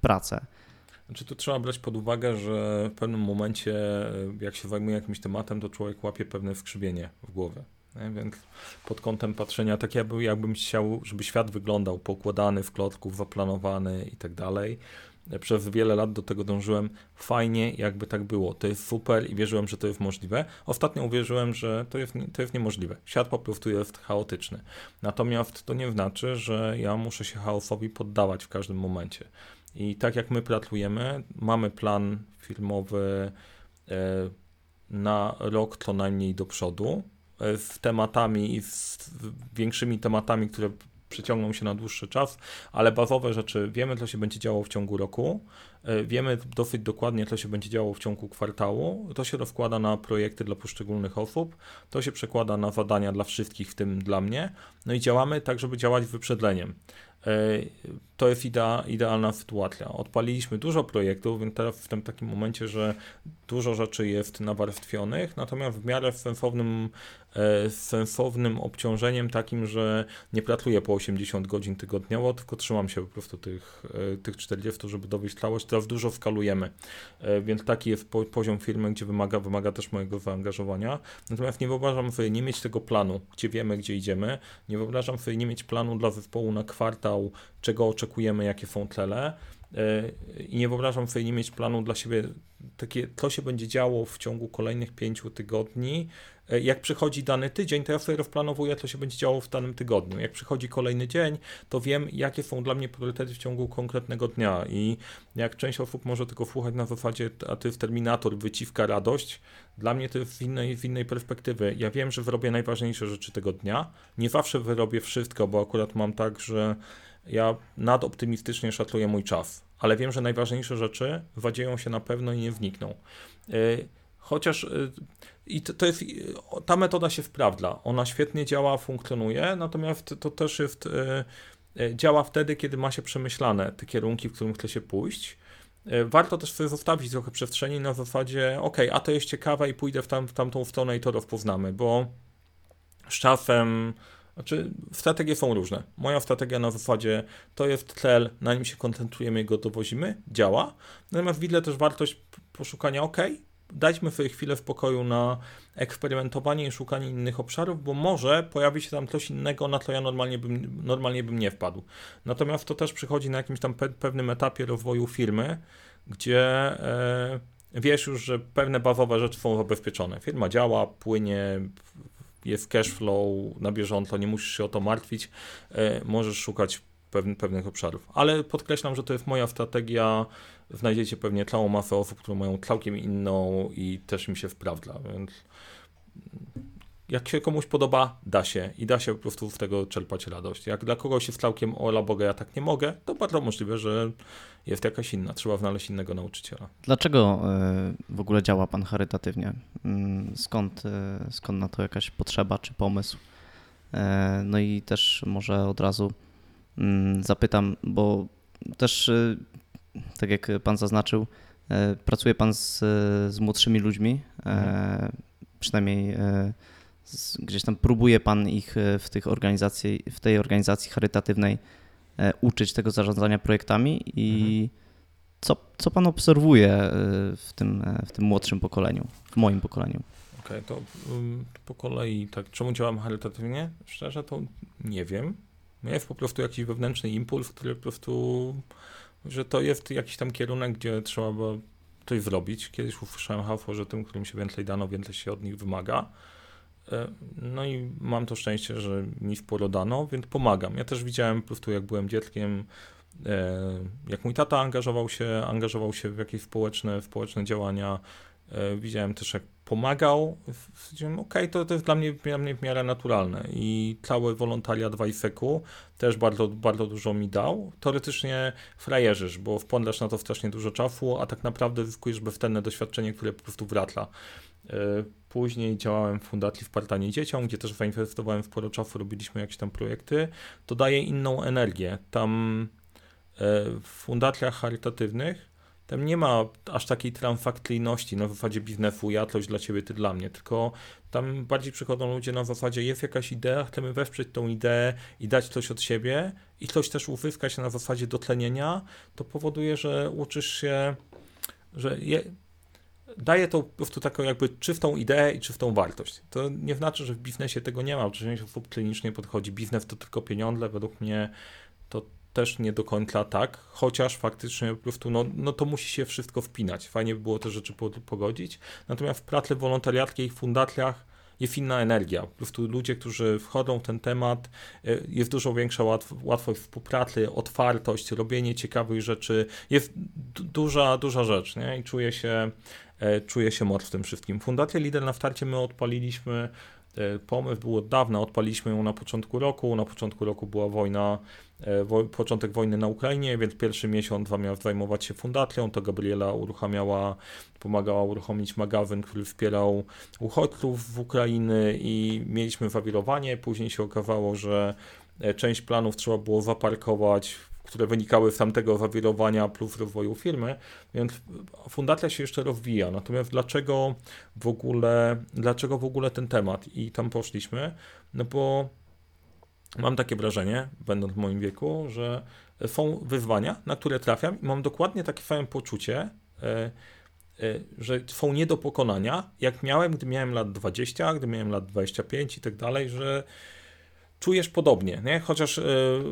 pracę? Znaczy, tu trzeba brać pod uwagę, że w pewnym momencie, jak się zajmuje jakimś tematem, to człowiek łapie pewne skrzywienie w głowie. Więc pod kątem patrzenia, tak jakby, jakbym chciał, żeby świat wyglądał pokładany w klocków, zaplanowany i tak dalej. Przez wiele lat do tego dążyłem. Fajnie, jakby tak było. To jest super i wierzyłem, że to jest możliwe. Ostatnio uwierzyłem, że to jest, to jest niemożliwe. Świat po prostu jest chaotyczny. Natomiast to nie znaczy, że ja muszę się chaosowi poddawać w każdym momencie. I tak jak my pracujemy, mamy plan filmowy. E, na rok co najmniej do przodu z tematami i z większymi tematami, które przeciągną się na dłuższy czas, ale bazowe rzeczy wiemy, co się będzie działo w ciągu roku, e, wiemy dosyć dokładnie, co się będzie działo w ciągu kwartału. To się rozkłada na projekty dla poszczególnych osób, to się przekłada na zadania dla wszystkich, w tym dla mnie. No i działamy tak, żeby działać wyprzedzeniem. E, to jest idea, idealna sytuacja. Odpaliliśmy dużo projektów, więc teraz w tym takim momencie, że dużo rzeczy jest nawarstwionych, natomiast w miarę sensownym, e, sensownym obciążeniem takim, że nie pracuję po 80 godzin tygodniowo, tylko trzymam się po prostu tych, e, tych 40, żeby dowieść całość. Teraz dużo skalujemy, więc taki jest poziom firmy, gdzie wymaga, wymaga też mojego zaangażowania. Natomiast nie wyobrażam sobie nie mieć tego planu, gdzie wiemy, gdzie idziemy. Nie wyobrażam sobie nie mieć planu dla zespołu na kwartał, czego oczekujemy, jakie są cele. E, I nie wyobrażam sobie nie mieć planu dla siebie, takie, co się będzie działo w ciągu kolejnych pięciu tygodni. E, jak przychodzi dany tydzień, to ja sobie rozplanowuję, co się będzie działo w danym tygodniu. Jak przychodzi kolejny dzień, to wiem, jakie są dla mnie priorytety w ciągu konkretnego dnia. I jak część osób może tylko słuchać na zasadzie, a ty w Terminator wyciwka radość, dla mnie to jest z innej, z innej perspektywy. Ja wiem, że wyrobię najważniejsze rzeczy tego dnia. Nie zawsze wyrobię wszystko, bo akurat mam tak, że ja nadoptymistycznie szacuję mój czas, ale wiem, że najważniejsze rzeczy wadzieją się na pewno i nie wnikną. Y, chociaż y, i to, jest, ta metoda się sprawdza, ona świetnie działa, funkcjonuje, natomiast to też jest, y, działa wtedy, kiedy ma się przemyślane te kierunki, w którym chce się pójść. Warto też sobie zostawić trochę przestrzeni na zasadzie, ok, a to jest ciekawe i pójdę w, tam, w tamtą stronę i to rozpoznamy, bo z czasem znaczy, strategie są różne. Moja strategia na zasadzie to jest cel, na nim się koncentrujemy i go dowozimy, działa. Natomiast widzę też wartość poszukania, ok, dajmy sobie chwilę w pokoju na eksperymentowanie i szukanie innych obszarów, bo może pojawi się tam coś innego, na co ja normalnie bym, normalnie bym nie wpadł. Natomiast to też przychodzi na jakimś tam pe pewnym etapie rozwoju firmy, gdzie e, wiesz już, że pewne bazowe rzeczy są zabezpieczone. Firma działa, płynie, jest cash flow na bieżąco, nie musisz się o to martwić, e, możesz szukać pewnych, pewnych obszarów. Ale podkreślam, że to jest moja strategia. Znajdziecie pewnie całą masę osób, które mają całkiem inną i też mi się sprawdza, więc jak się komuś podoba, da się i da się po prostu z tego czerpać radość. Jak dla kogoś jest całkiem ola Boga, ja tak nie mogę, to bardzo możliwe, że jest jakaś inna, trzeba znaleźć innego nauczyciela. Dlaczego e, w ogóle działa Pan charytatywnie? Mm, skąd, e, skąd na to jakaś potrzeba czy pomysł? E, no i też może od razu mm, zapytam, bo też tak jak Pan zaznaczył, pracuje Pan z, z młodszymi ludźmi, mhm. przynajmniej gdzieś tam próbuje Pan ich w, tych organizacji, w tej organizacji charytatywnej E, uczyć tego zarządzania projektami i mhm. co, co pan obserwuje e, w tym, e, w tym młodszym pokoleniu, w moim pokoleniu? Okej, okay, to um, po kolei, tak, czemu działam charytatywnie? Szczerze to nie wiem. Jest po prostu jakiś wewnętrzny impuls, który po prostu, że to jest jakiś tam kierunek, gdzie trzeba by coś zrobić. Kiedyś usłyszałem hasło, że tym, którym się więcej dano, więcej się od nich wymaga. E, no i mam to szczęście, że mi sporo dano, więc pomagam. Ja też widziałem po prostu, jak byłem dzieckiem, e, jak mój tata angażował się, angażował się w jakieś społeczne, społeczne działania. E, widziałem też, jak pomagał. Stwierdziłem, okej, okay, to, to jest dla mnie, dla mnie w miarę naturalne. I cały wolontariat w IFEC-u też bardzo, bardzo dużo mi dał. Teoretycznie frajerzysz, bo wpądasz na to strasznie dużo czasu, a tak naprawdę zyskujesz bezcenne doświadczenie, które po prostu wraca. Później działałem w Fundacji Spartanie Dzieciom, gdzie też zainwestowałem sporo czasu, robiliśmy jakieś tam projekty. To daje inną energię. Tam e, w fundacjach charytatywnych tam nie ma aż takiej transakcyjności na zasadzie biznesu, ja coś dla ciebie, ty dla mnie, tylko tam bardziej przychodzą ludzie na zasadzie jest jakaś idea, chcemy wesprzeć tą ideę i dać coś od siebie i coś też uzyskać na zasadzie dotlenienia, to powoduje, że uczysz się, że je, daje to po prostu taką jakby czystą ideę i czystą wartość. To nie znaczy, że w biznesie tego nie ma. Część osób klinicznie podchodzi, biznes to tylko pieniądze. Według mnie to też nie do końca tak, chociaż faktycznie po prostu no, no to musi się wszystko wpinać. Fajnie by było te rzeczy pogodzić. Natomiast w pracy wolontariackiej i fundacjach jest inna energia. Po prostu ludzie, którzy wchodzą w ten temat, e, jest dużo większa łatw łatwość współpracy, otwartość, robienie ciekawych rzeczy. Jest duża, duża rzecz, nie? I czuję się, e, czuję się moc w tym wszystkim. Fundację Lider na starcie my odpaliliśmy Pomysł był od dawna, odpaliśmy ją na początku roku. Na początku roku była wojna, e, początek wojny na Ukrainie, więc pierwszy miesiąc miał zajmować się fundacją. To Gabriela uruchamiała, pomagała uruchomić magazyn, który wspierał uchodźców w Ukrainy i mieliśmy zawirowanie. Później się okazało, że e, część planów trzeba było zaparkować które wynikały z tamtego zawirowania plus rozwoju firmy, więc fundacja się jeszcze rozwija. Natomiast dlaczego w ogóle, dlaczego w ogóle ten temat? I tam poszliśmy, no bo mam takie wrażenie, będąc w moim wieku, że są wyzwania, na które trafiam i mam dokładnie takie same poczucie, e, e, że są nie do pokonania, jak miałem, gdy miałem lat 20, gdy miałem lat 25 i tak dalej, że czujesz podobnie, nie? Chociaż, yy,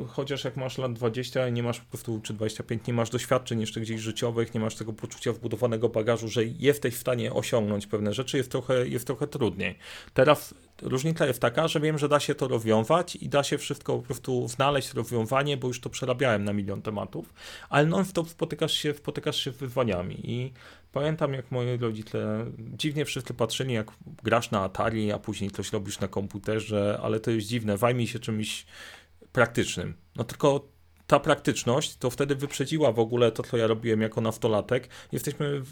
chociaż jak masz lat 20 i nie masz po prostu, czy 25, nie masz doświadczeń jeszcze gdzieś życiowych, nie masz tego poczucia wbudowanego bagażu, że jesteś w stanie osiągnąć pewne rzeczy, jest trochę, jest trochę trudniej. Teraz różnica jest taka, że wiem, że da się to rozwiązać i da się wszystko po prostu znaleźć rozwiązanie, bo już to przerabiałem na milion tematów, ale non-stop spotykasz się, spotykasz się z wyzwaniami i Pamiętam, jak moi rodzice dziwnie wszyscy patrzyli, jak grasz na Atari, a później coś robisz na komputerze, ale to jest dziwne, zajmij się czymś praktycznym. No tylko ta praktyczność to wtedy wyprzedziła w ogóle to, co ja robiłem jako nastolatek. Jesteśmy,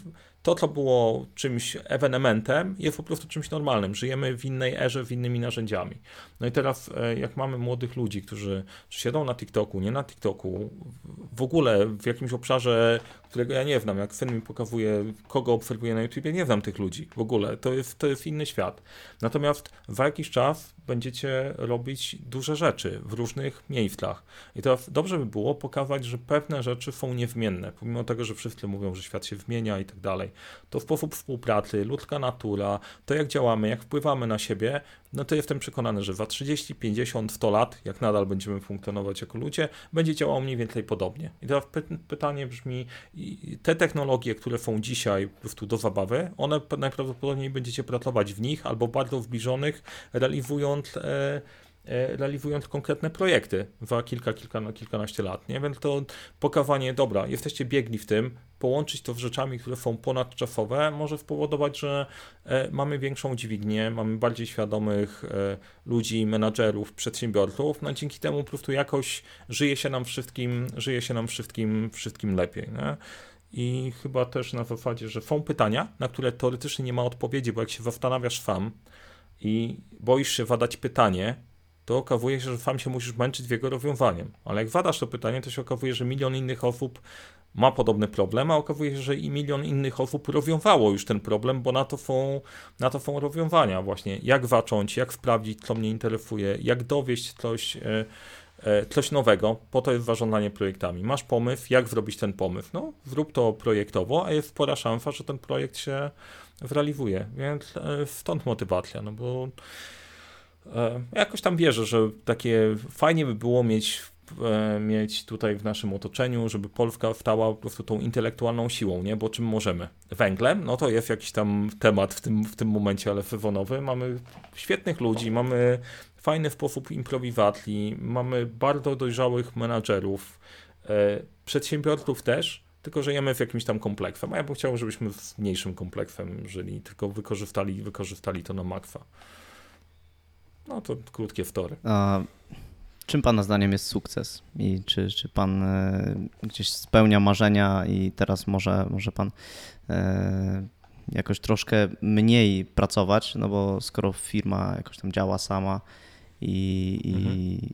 to, co było czymś ewenementem, jest po prostu czymś normalnym. Żyjemy w innej erze, w innymi narzędziami. No i teraz, e, jak mamy młodych ludzi, którzy siedzą na TikToku, nie na TikToku, w ogóle w jakimś obszarze, którego ja nie znam, jak syn mi pokazuje, kogo obserwuję na YouTubie, nie znam tych ludzi w ogóle. To jest, to jest inny świat. Natomiast za jakiś czas będziecie robić duże rzeczy w różnych miejscach. I teraz dobrze by było pokazać, że pewne rzeczy są niezmienne, pomimo tego, że wszyscy mówią, że świat się zmienia i tak dalej. To sposób współpracy, ludzka natura, to jak działamy, jak wpływamy na siebie, no to jestem przekonany, że za 30, 50, 100 lat, jak nadal będziemy funkcjonować jako ludzie, będzie działało mniej więcej podobnie. I teraz py pytanie brzmi, te technologie, które są dzisiaj po prostu do zabawy, one najprawdopodobniej będziecie pracować w nich albo bardzo zbliżonych, realizując e, realizując konkretne projekty za kilka, kilka, no, kilkanaście lat, nie? Więc to pokazanie, dobra, jesteście biegli w tym, połączyć to z rzeczami, które są ponadczasowe, może spowodować, że e, mamy większą dźwignię, mamy bardziej świadomych e, ludzi, menadżerów, przedsiębiorców, no dzięki temu po prostu jakoś żyje się nam wszystkim, żyje się nam wszystkim, wszystkim lepiej, nie? I chyba też na zasadzie, że są pytania, na które teoretycznie nie ma odpowiedzi, bo jak się zastanawiasz sam i boisz się zadać pytanie, to okazuje się, że sam się musisz męczyć w jego rozwiązaniem. Ale jak zadasz to pytanie, to się okazuje, że milion innych osób ma podobny problem, a okazuje się, że i milion innych osób rozwiązało już ten problem, bo na to są, na to są rozwiązania właśnie. Jak zacząć, jak sprawdzić, co mnie interesuje, jak dowieść coś, e, e, coś nowego, po to jest zarządzanie projektami. Masz pomysł, jak zrobić ten pomysł? No, zrób to projektowo, a jest spora szansa, że ten projekt się zrealizuje, więc e, stąd motywacja, no bo jakoś tam wierzę, że takie fajnie by było mieć e, mieć tutaj w naszym otoczeniu, żeby Polska stała po prostu tą intelektualną siłą, nie? Bo czym możemy? Węglem? No to jest jakiś tam temat w tym, w tym momencie, ale sezonowy. Mamy świetnych ludzi, mamy fajny sposób improwizacji, mamy bardzo dojrzałych menadżerów, e, przedsiębiorców też, tylko żyjemy w jakimś tam kompleksem, a ja bym chciał, żebyśmy z mniejszym kompleksem żyli, tylko wykorzystali, wykorzystali to na makwa. No to krótkie wtory. A czym Pana zdaniem jest sukces? I czy, czy Pan e, gdzieś spełnia marzenia i teraz może, może Pan e, jakoś troszkę mniej pracować, no bo skoro firma jakoś tam działa sama i, mhm. i,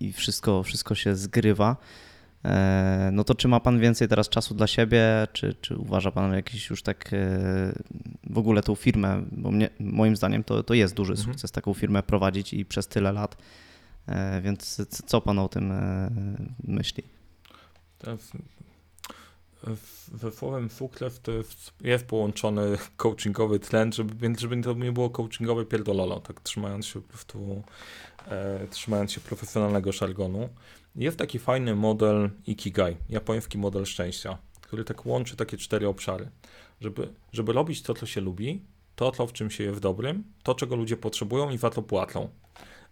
i wszystko, wszystko się zgrywa, no to czy ma Pan więcej teraz czasu dla siebie, czy, czy uważa Pan jakiś już tak e, w ogóle tą firmę, bo mnie, moim zdaniem to, to jest duży mhm. sukces taką firmę prowadzić i przez tyle lat, e, więc co Pan o tym myśli? we słowem sukces to jest, jest połączony coachingowy trend, żeby, więc żeby to nie było coachingowe pierdololo, tak trzymając się po prostu, e, trzymając się profesjonalnego żargonu. Jest taki fajny model Ikigai, japoński model szczęścia, który tak łączy takie cztery obszary. Żeby, żeby robić to, co się lubi, to, to w czym się je w dobrym, to, czego ludzie potrzebują i za to płacą.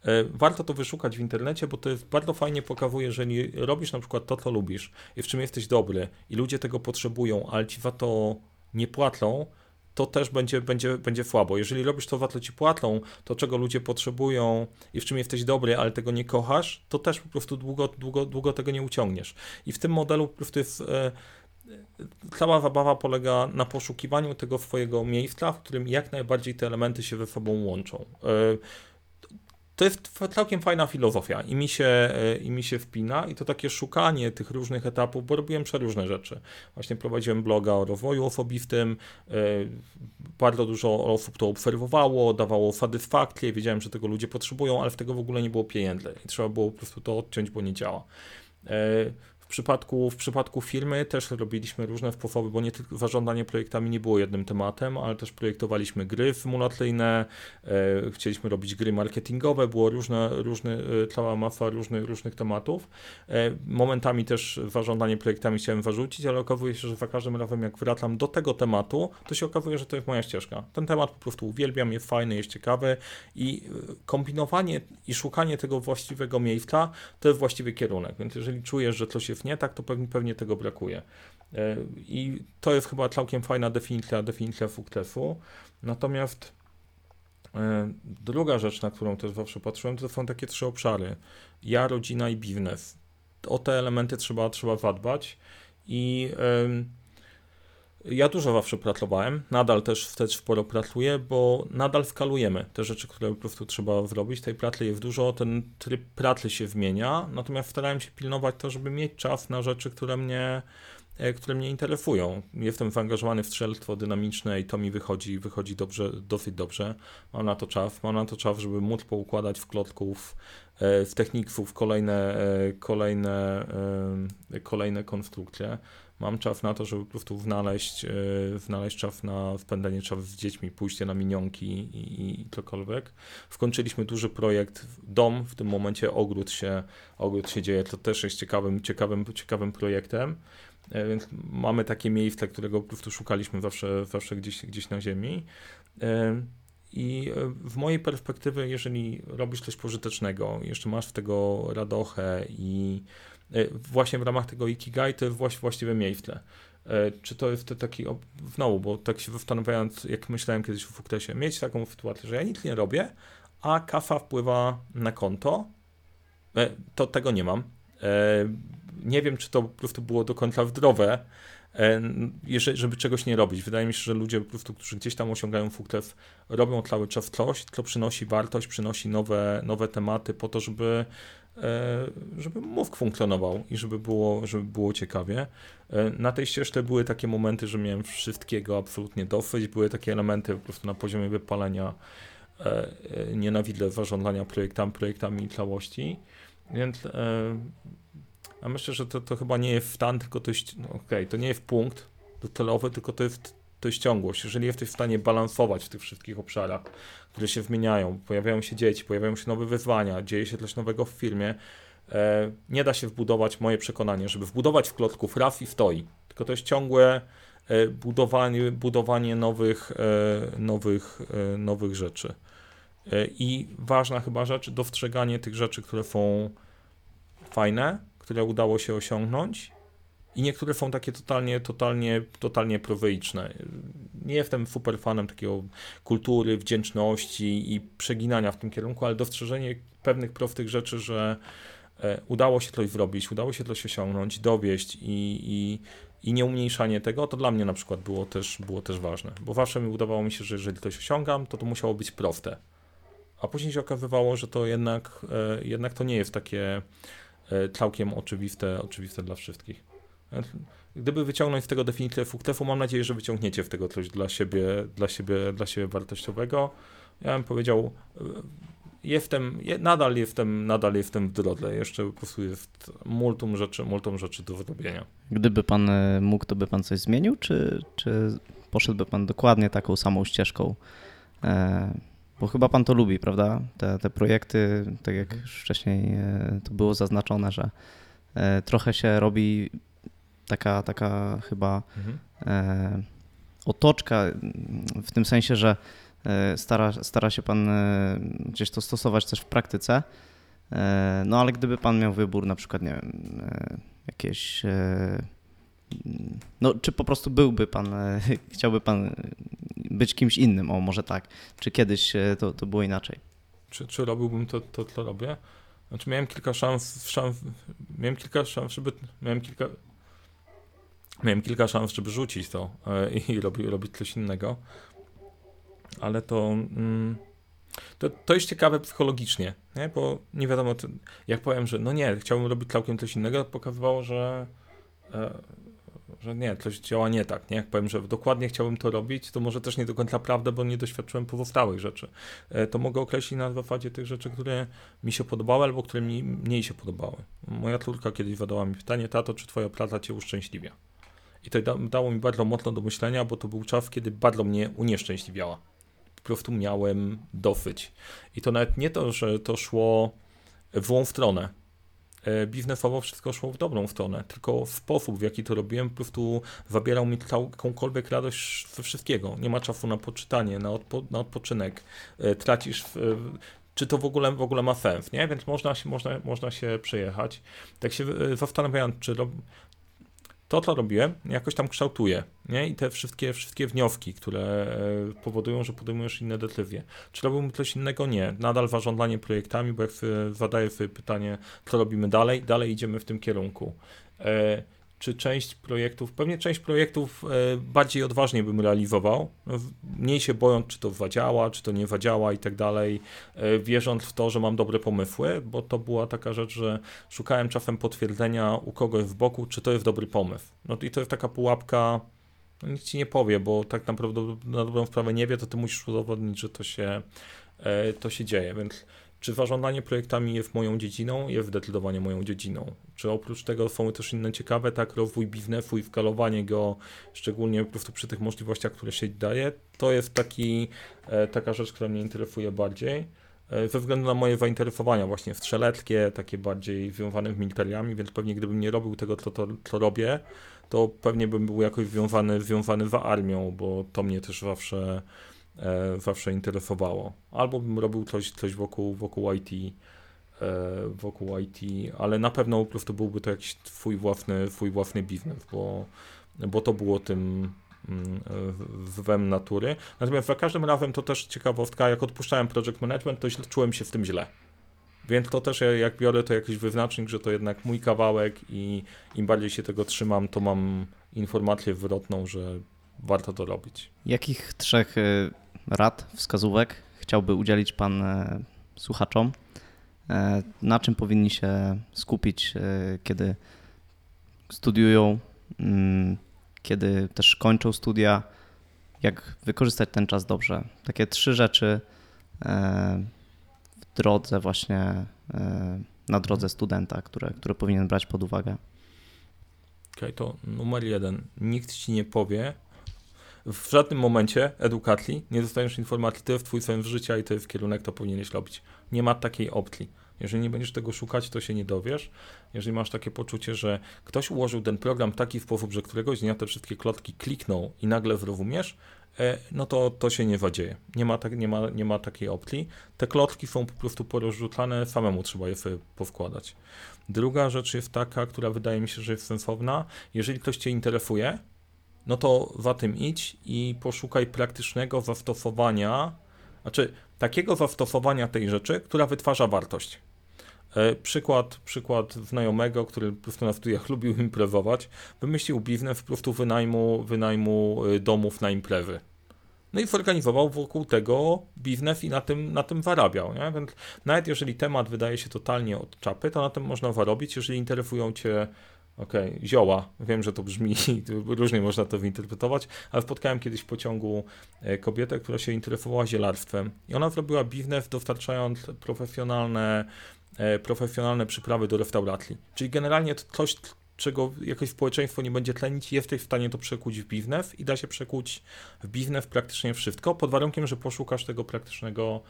E, Warto to wyszukać w internecie, bo to jest bardzo fajnie pokazuje, jeżeli robisz na przykład to, co lubisz i w czym jesteś dobry i ludzie tego potrzebują, ale ci za to nie płacą, to też będzie, będzie, będzie słabo. Jeżeli robisz to, za co ci płacą, to czego ludzie potrzebują i w czym jesteś dobry, ale tego nie kochasz, to też po prostu długo, długo, długo tego nie uciągniesz. I w tym modelu po prostu jest e, cała zabawa polega na poszukiwaniu tego swojego miejsca, w którym jak najbardziej te elementy się ze sobą łączą. E, to jest całkiem fajna filozofia i mi, się, e, i mi się wpina i to takie szukanie tych różnych etapów, bo robiłem przeróżne rzeczy. Właśnie prowadziłem bloga o rozwoju osobistym, e, bardzo dużo osób to obserwowało, dawało satysfakcję, wiedziałem, że tego ludzie potrzebują, ale w tego w ogóle nie było pieniędzy i trzeba było po prostu to odciąć, bo nie działa. W przypadku, w przypadku firmy też robiliśmy różne sposoby, bo nie tylko zarządzanie projektami nie było jednym tematem, ale też projektowaliśmy gry symulacyjne, e, chcieliśmy robić gry marketingowe, było różne, różne, cała masa różnych, różnych tematów. E, momentami też zarządzanie projektami chciałem zarzucić, ale okazuje się, że za każdym razem jak wracam do tego tematu, to się okazuje, że to jest moja ścieżka. Ten temat po prostu uwielbiam, jest fajny, jest ciekawy i e, kombinowanie i szukanie tego właściwego miejsca to jest właściwy kierunek, więc jeżeli czujesz, że coś jest nie tak, to pewnie, pewnie tego brakuje. E, I to jest chyba całkiem fajna definicja, definicja sukcesu. Natomiast e, druga rzecz, na którą też zawsze patrzyłem, to są takie trzy obszary. Ja, rodzina i biznes. O te elementy trzeba, trzeba zadbać i ja dużo zawsze pracowałem, nadal też wtedy sporo pracuję, bo nadal skalujemy te rzeczy, które po prostu trzeba zrobić. Tej pracy jest dużo, ten tryb pracy się zmienia, natomiast starałem się pilnować to, żeby mieć czas na rzeczy, które mnie, e, które mnie interesują. Jestem zaangażowany w strzelstwo dynamiczne i to mi wychodzi, wychodzi dobrze, dosyć dobrze. Mam na to czas, mam na to czas, żeby móc poukładać w klocków, e, w techników kolejne, e, kolejne, kolejne konstrukcje mam czas na to, żeby po prostu znaleźć, e, znaleźć czas na spędzenie czasu z dziećmi, pójście na minionki i, i cokolwiek. Wkończyliśmy duży projekt, dom, w tym momencie ogród się, ogród się dzieje, to też jest ciekawym, ciekawym, ciekawym projektem. E, więc mamy takie miejsce, którego po prostu szukaliśmy zawsze, zawsze gdzieś, gdzieś na ziemi. E, I w mojej perspektywy, jeżeli robisz coś pożytecznego, jeszcze masz w tego radochę i właśnie w ramach tego Ikigai to jest właściwe miejsce. E, czy to jest to taki, znowu, bo tak się zastanawiając, jak myślałem kiedyś o Fuktesie, mieć taką sytuację, że ja nic nie robię, a kasa wpływa na konto, e, to tego nie mam. Nie wiem, czy to po prostu było do końca zdrowe, jeżeli, żeby czegoś nie robić. Wydaje mi się, że ludzie po prostu, którzy gdzieś tam osiągają Fuktes, robią cały czas coś, co przynosi wartość, przynosi nowe, nowe tematy po to, żeby E, żeby mózg funkcjonował i żeby było, żeby było ciekawie. E, na tej ścieżce były takie momenty, że miałem wszystkiego absolutnie dosyć, były takie elementy po prostu na poziomie wypalenia e, nienawidzę zarządzania projektami, projektami całości, więc a myślę, że to, to chyba nie jest stan, tylko to jest, no okay, to nie jest punkt docelowy, tylko to jest to jest ciągłość. Jeżeli jesteś w stanie balansować w tych wszystkich obszarach, które się zmieniają, pojawiają się dzieci, pojawiają się nowe wyzwania, dzieje się coś nowego w firmie, e, nie da się wbudować, moje przekonanie, żeby wbudować w klocków raz i stoi, tylko to jest ciągłe e, budowanie, budowanie nowych, e, nowych, e, nowych rzeczy. E, I ważna chyba rzecz, dostrzeganie tych rzeczy, które są fajne, które udało się osiągnąć i niektóre są takie totalnie, totalnie, totalnie prozaiczne. Nie jestem super fanem takiego kultury, wdzięczności i przeginania w tym kierunku, ale dostrzeżenie pewnych prostych rzeczy, że e, udało się coś zrobić, udało się coś osiągnąć, dowieść i, i, i nie umniejszanie tego, to dla mnie na przykład było też, było też ważne. Bo zawsze mi udawało mi się, że jeżeli coś osiągam, to to musiało być proste. A później się okazywało, że to jednak, e, jednak to nie jest takie całkiem oczywiste, oczywiste dla wszystkich. Gdyby wyciągnąć z tego definicję fuktefu, mam nadzieję, że wyciągniecie w tego coś dla siebie, dla siebie, dla siebie wartościowego. Ja bym powiedział, e, jestem, nadal jestem, nadal jestem w drodze. Jeszcze po prostu jest multum rzeczy, multum rzeczy do zrobienia. Gdyby pan e, mógł, to by pan coś zmienił, czy, czy poszedłby pan dokładnie taką samą ścieżką? E, bo chyba pan to lubi, prawda? Te, te projekty, tak jak już wcześniej to było zaznaczone, że trochę się robi taka, taka chyba mhm. e, otoczka, w tym sensie, że e, stara, stara się Pan e, gdzieś to stosować też w praktyce. E, no ale gdyby Pan miał wybór, na przykład, nie wiem, jakieś. No, czy po prostu byłby Pan, <laughs> chciałby Pan być kimś innym, o może tak, czy kiedyś to, to było inaczej? Czy, czy robiłbym to, to, co robię? Znaczy miałem kilka szans, szans, miałem kilka szans, żeby, miałem kilka, miałem kilka szans, żeby rzucić to e, i robić, robić coś innego, ale to, mm, to, to jest ciekawe psychologicznie, nie? bo nie wiadomo, jak powiem, że no nie, chciałbym robić całkiem coś innego, to pokazywało, że e, że nie, coś działa nie tak, nie? Jak powiem, że dokładnie chciałbym to robić, to może też nie do końca prawda, bo nie doświadczyłem pozostałych rzeczy. E, to mogę określić na zasadzie tych rzeczy, które mi się podobały albo które mi mniej się podobały. Moja córka kiedyś zadała mi pytanie, tato, czy twoja praca cię uszczęśliwia? I to dało mi bardzo mocno do myślenia, bo to był czas, kiedy bardzo mnie unieszczęśliwiała. Po prostu miałem dosyć. I to nawet nie to, że to szło w złą stronę, biznesowo wszystko szło w dobrą stronę, tylko sposób, w jaki to robiłem, po prostu zabierał mi jakąkolwiek radość ze wszystkiego. Nie ma czasu na poczytanie, na, odpo na odpoczynek. E, tracisz czy to w ogóle, w ogóle ma sens, nie? Więc można się, można, można się przejechać. Tak się e, zastanawiałem, czy to, co robiłem, jakoś tam kształtuje, nie? I te wszystkie, wszystkie wnioski, które e, powodują, że podejmujesz inne decyzje. Czy robiłbym coś innego? Nie. Nadal zarządzanie projektami, bo jak zadaję sobie pytanie, co robimy dalej, dalej idziemy w tym kierunku. E, czy część projektów, pewnie część projektów e, bardziej odważnie bym realizował, mniej się bojąc, czy to zadziała, czy to nie zadziała i tak dalej, e, wierząc w to, że mam dobre pomysły, bo to była taka rzecz, że szukałem czasem potwierdzenia u kogoś w boku, czy to jest dobry pomysł. No i to jest taka pułapka, no nic ci nie powie, bo tak naprawdę na dobrą sprawę nie wie, to ty musisz udowodnić, że to się, e, to się dzieje, więc czy zarządzanie projektami jest moją dziedziną? Jest zdecydowanie moją dziedziną. Czy oprócz tego są też inne ciekawe, tak, rozwój biznesu i wkalowanie go, szczególnie po prostu przy tych możliwościach, które się daje, to jest taki, e, taka rzecz, która mnie interesuje bardziej. E, ze względu na moje zainteresowania właśnie strzeleckie, takie bardziej związane z militariami, więc pewnie gdybym nie robił tego, co, to, co robię, to pewnie bym był jakoś związany, związany z armią, bo to mnie też zawsze zawsze interesowało. Albo bym robił coś, coś wokół, wokół IT, e, wokół IT, ale na pewno po prostu byłby to jakiś twój własny, twój własny biznes, bo, bo to było tym mm, wem natury. Natomiast za każdym razem to też ciekawostka, jak odpuszczałem project management, to czułem się w tym źle. Więc to też jak biorę to jakiś wyznacznik, że to jednak mój kawałek i im bardziej się tego trzymam, to mam informację zwrotną, że warto to robić. Jakich trzech y, rad, wskazówek chciałby udzielić Pan e, słuchaczom? E, na czym powinni się skupić, e, kiedy studiują, mm, kiedy też kończą studia? Jak wykorzystać ten czas dobrze? Takie trzy rzeczy w drodze właśnie, na drodze studenta, które, które powinien brać pod uwagę. Okej, okay, to numer jeden. Nikt ci nie powie, w żadnym momencie edukacji nie dostaniesz informacji, to jest twój sens życia i to jest kierunek, to powinieneś robić. Nie ma takiej opcji. Jeżeli nie będziesz tego szukać, to się nie dowiesz. Jeżeli masz takie poczucie, że ktoś ułożył ten program w taki sposób, że któregoś dnia te wszystkie klotki klikną i nagle zrozumiesz, e, no to to się nie zadzieje. Nie ma, tak, nie, ma, nie ma takiej opcji. Te klotki są po prostu porozrzucane, samemu trzeba je sobie powkładać. Druga rzecz jest taka, która wydaje mi się, że jest sensowna. Jeżeli ktoś Cię interesuje, no to za tym idź i poszukaj praktycznego zastosowania, znaczy takiego zastosowania tej rzeczy, która wytwarza wartość. E, przykład, przykład znajomego, który po prostu na studiach <laughs> lubił imprezować, wymyślił biznes po prostu wynajmu, wynajmu e, domów na imprezy. No i zorganizował wokół tego biznes i na tym, na tym zarabiał. Nie? Więc nawet jeżeli temat wydaje się totalnie od czapy, to na tym można zarobić, jeżeli interesują Cię Okej, okay. zioła. Wiem, że to brzmi, <laughs> różnie można to wyinterpretować, ale spotkałem kiedyś w pociągu e, kobietę, która się interesowała zielarstwem i ona zrobiła biznes dostarczając profesjonalne, e, profesjonalne przyprawy do restauracji. Czyli generalnie to coś, czego jakoś społeczeństwo nie będzie tlenić, jesteś w stanie to przekuć w biznes i da się przekuć w biznes praktycznie wszystko, pod warunkiem, że poszukasz tego praktycznego,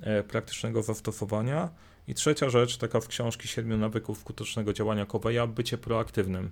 e, praktycznego zastosowania. I trzecia rzecz, taka w książki Siedmiu nawyków skutecznego działania Koweja, bycie proaktywnym.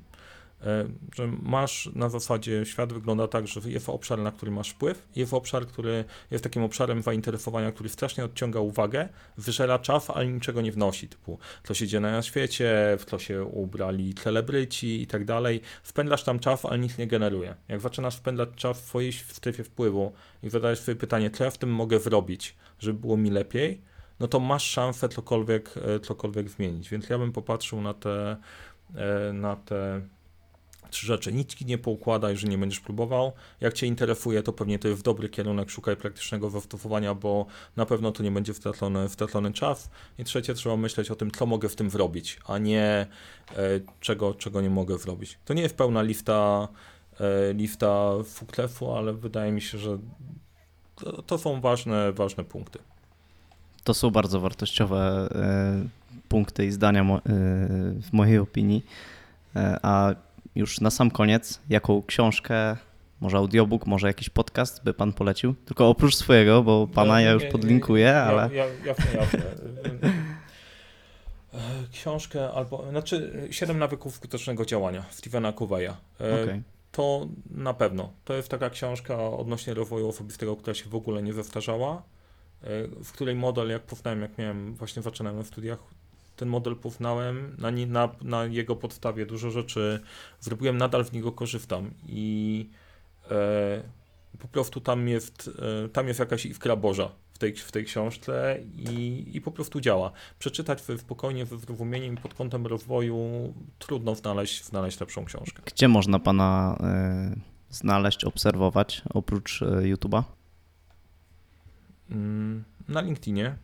E, że masz na zasadzie, świat wygląda tak, że jest obszar, na który masz wpływ, jest obszar, który jest takim obszarem zainteresowania, który strasznie odciąga uwagę, wyżera czas, ale niczego nie wnosi, typu co się dzieje na świecie, w co się ubrali celebryci i tak dalej. Wpędlasz tam czas, ale nic nie generuje. Jak zaczynasz wpędlać czas w swojej strefie wpływu i zadajesz sobie pytanie, co ja w tym mogę zrobić, żeby było mi lepiej, no to masz szansę cokolwiek, e, cokolwiek zmienić. Więc ja bym popatrzył na te, e, na te trzy rzeczy. Nic ci nie poukładaj, że nie będziesz próbował. Jak cię interesuje, to pewnie to jest dobry kierunek, szukaj praktycznego zastosowania, bo na pewno to nie będzie wtracony, wtracony czas. I trzecie, trzeba myśleć o tym, co mogę w tym zrobić, a nie e, czego, czego nie mogę zrobić. To nie jest pełna lista, e, fuklefu, ale wydaje mi się, że to, to są ważne, ważne punkty. To są bardzo wartościowe e, punkty i zdania e, w mojej opinii. E, a już na sam koniec, jaką książkę, może audiobook, może jakiś podcast by pan polecił? Tylko oprócz swojego, bo pana ja już podlinkuję, ale... Ja, ja, jasne, Książkę albo, znaczy Siedem nawyków skutecznego działania Stevena Coveya. Okej. To na pewno. To jest taka książka odnośnie rozwoju osobistego, która się w ogóle nie zestarzała, w której model, jak poznałem, jak miałem, właśnie zaczynałem na studiach, ten model poznałem, na, na, na jego podstawie dużo rzeczy zrobiłem, nadal z niego korzystam i e, po prostu tam jest, e, tam jest jakaś iskra Boża w tej, w tej książce i, i po prostu działa. Przeczytać w- spokojnie, ze zrozumieniem pod kątem rozwoju trudno znaleźć, znaleźć lepszą książkę. Gdzie można pana e, znaleźć, obserwować, oprócz e, YouTube'a? Mm, Na LinkedInie.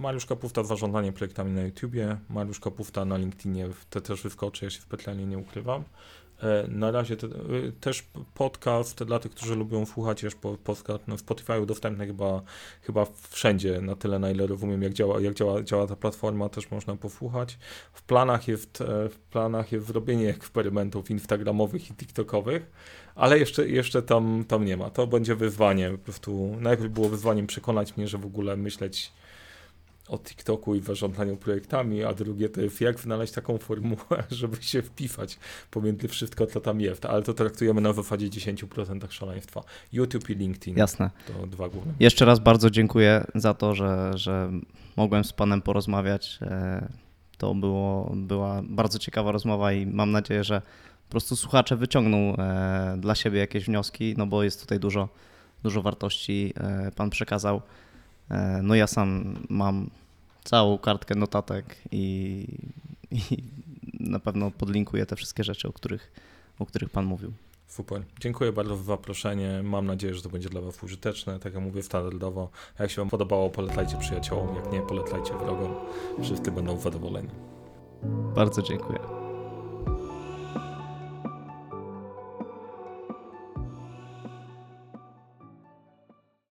Mariusz Kapufta zarządzanie projektami na YouTubie. Mariusz Kapufta na LinkedInie te też wyskoczy, ja się specjalnie nie ukrywam. E, Na razie te, e, też podcast dla tych, którzy lubią słuchać, jest po- podcast na Spotify dostępny chyba, chyba wszędzie, na tyle na ile rozumiem, jak działa, jak działa, działa ta platforma, też można posłuchać. W planach jest, e, w planach jest zrobienie eksperymentów instagramowych i tiktokowych, ale jeszcze, jeszcze tam, tam nie ma. To będzie wyzwanie. Po prostu najpierw było wyzwaniem przekonać mnie, że w ogóle myśleć o TikToku i zarządzaniu projektami, a drugie to jest jak znaleźć taką formułę, <laughs> żeby się wpisać pomiędzy wszystko, co tam jest. Ale to traktujemy na zasadzie 10% szaleństwa. YouTube i LinkedIn Jasne. to dwa główne. Jeszcze raz bardzo dziękuję za to, że, że mogłem z panem porozmawiać. E, To było, była bardzo ciekawa rozmowa i mam nadzieję, że po prostu słuchacze wyciągną e, dla siebie jakieś wnioski, no bo jest tutaj dużo, dużo wartości e, pan przekazał. E, No ja sam mam całą kartkę notatek i, <laughs> i na pewno podlinkuję te wszystkie rzeczy, o których, o których pan mówił. Super. Dziękuję bardzo za zaproszenie. Mam nadzieję, że to będzie dla Was użyteczne. Tak jak mówię standardowo, jak się Wam podobało, polecajcie przyjaciołom. Jak nie, polecajcie wrogom. Wszyscy będą zadowoleni. Bardzo dziękuję.